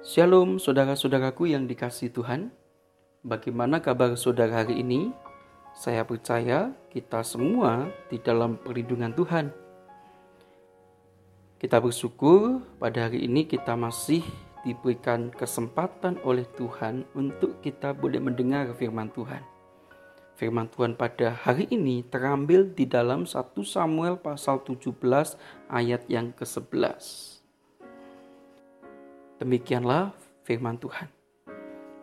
Shalom saudara-saudaraku yang dikasih Tuhan. Bagaimana kabar saudara hari ini? Saya percaya kita semua di dalam perlindungan Tuhan. Kita bersyukur pada hari ini kita masih diberikan kesempatan oleh Tuhan untuk kita boleh mendengar firman Tuhan. Firman Tuhan pada hari ini terambil di dalam 1 Samuel pasal 17 ayat yang ke-11. Demikianlah firman Tuhan.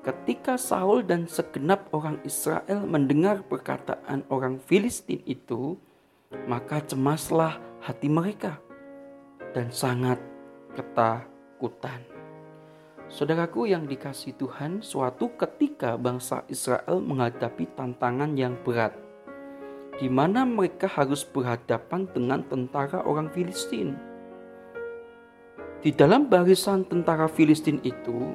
Ketika Saul dan segenap orang Israel mendengar perkataan orang Filistin itu, maka cemaslah hati mereka dan sangat ketakutan. Saudaraku yang dikasih Tuhan, suatu ketika bangsa Israel menghadapi tantangan yang berat, di mana mereka harus berhadapan dengan tentara orang Filistin di dalam barisan tentara Filistin itu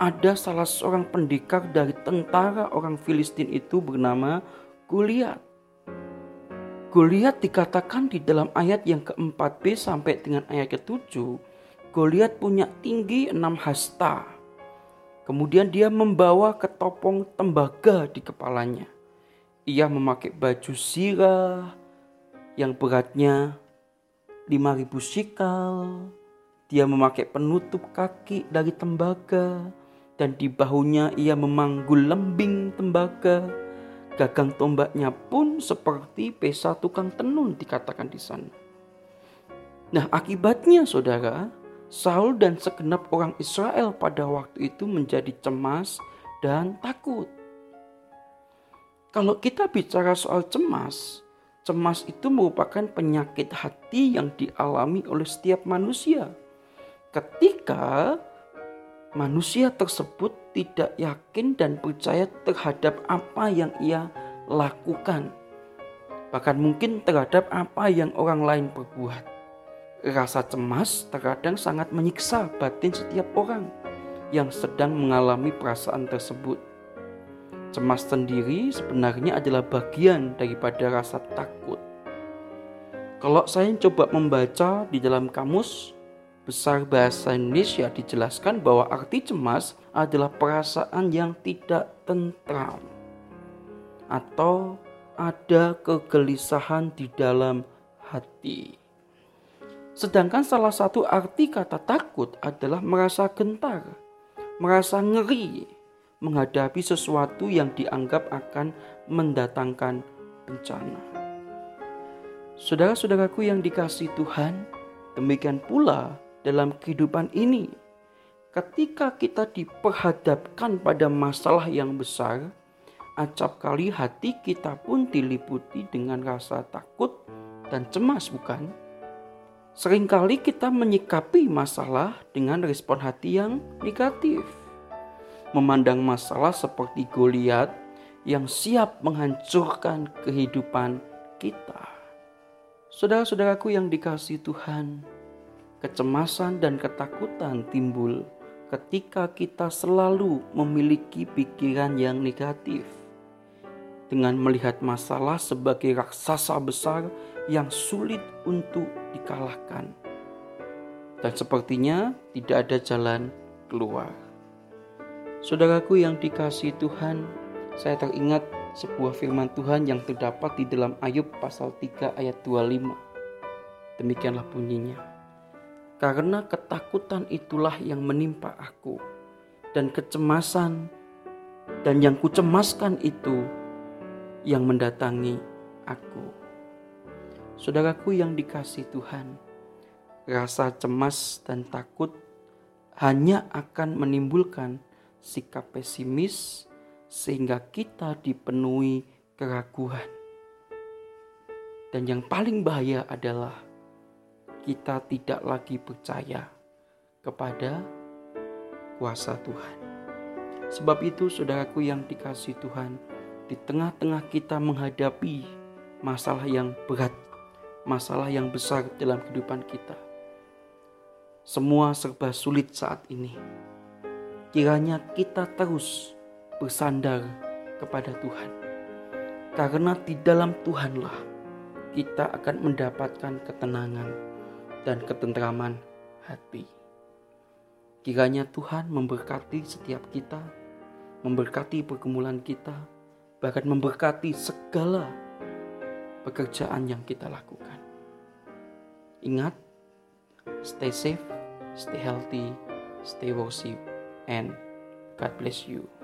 ada salah seorang pendekar dari tentara orang Filistin itu bernama Goliat. Goliat dikatakan di dalam ayat yang keempat B sampai dengan ayat ketujuh, Goliat punya tinggi enam hasta. Kemudian dia membawa ketopong tembaga di kepalanya. Ia memakai baju sirah yang beratnya 5000 shikal, dia memakai penutup kaki dari tembaga dan di bahunya ia memanggul lembing tembaga. Gagang tombaknya pun seperti pesa tukang tenun dikatakan di sana. Nah akibatnya saudara, Saul dan segenap orang Israel pada waktu itu menjadi cemas dan takut. Kalau kita bicara soal cemas, cemas itu merupakan penyakit hati yang dialami oleh setiap manusia ketika manusia tersebut tidak yakin dan percaya terhadap apa yang ia lakukan, bahkan mungkin terhadap apa yang orang lain perbuat. Rasa cemas terkadang sangat menyiksa batin setiap orang yang sedang mengalami perasaan tersebut. Cemas sendiri sebenarnya adalah bagian daripada rasa takut. Kalau saya coba membaca di dalam kamus, Besar Bahasa Indonesia dijelaskan bahwa arti cemas adalah perasaan yang tidak tentram atau ada kegelisahan di dalam hati. Sedangkan salah satu arti kata takut adalah merasa gentar, merasa ngeri menghadapi sesuatu yang dianggap akan mendatangkan bencana. Saudara-saudaraku yang dikasih Tuhan, demikian pula dalam kehidupan ini. Ketika kita diperhadapkan pada masalah yang besar, acap kali hati kita pun diliputi dengan rasa takut dan cemas, bukan? Seringkali kita menyikapi masalah dengan respon hati yang negatif. Memandang masalah seperti Goliat yang siap menghancurkan kehidupan kita. Saudara-saudaraku yang dikasih Tuhan, Kecemasan dan ketakutan timbul ketika kita selalu memiliki pikiran yang negatif. Dengan melihat masalah sebagai raksasa besar yang sulit untuk dikalahkan. Dan sepertinya tidak ada jalan keluar. Saudaraku yang dikasih Tuhan, saya teringat sebuah firman Tuhan yang terdapat di dalam Ayub pasal 3 ayat 25. Demikianlah bunyinya. Karena ketakutan itulah yang menimpa aku dan kecemasan dan yang kucemaskan itu yang mendatangi aku. Saudaraku yang dikasih Tuhan, rasa cemas dan takut hanya akan menimbulkan sikap pesimis sehingga kita dipenuhi keraguan. Dan yang paling bahaya adalah kita tidak lagi percaya kepada kuasa Tuhan. Sebab itu, saudaraku yang dikasih Tuhan, di tengah-tengah kita menghadapi masalah yang berat, masalah yang besar dalam kehidupan kita, semua serba sulit saat ini. Kiranya kita terus bersandar kepada Tuhan, karena di dalam Tuhanlah kita akan mendapatkan ketenangan dan ketentraman hati. Kiranya Tuhan memberkati setiap kita, memberkati pergumulan kita, bahkan memberkati segala pekerjaan yang kita lakukan. Ingat, stay safe, stay healthy, stay worship, and God bless you.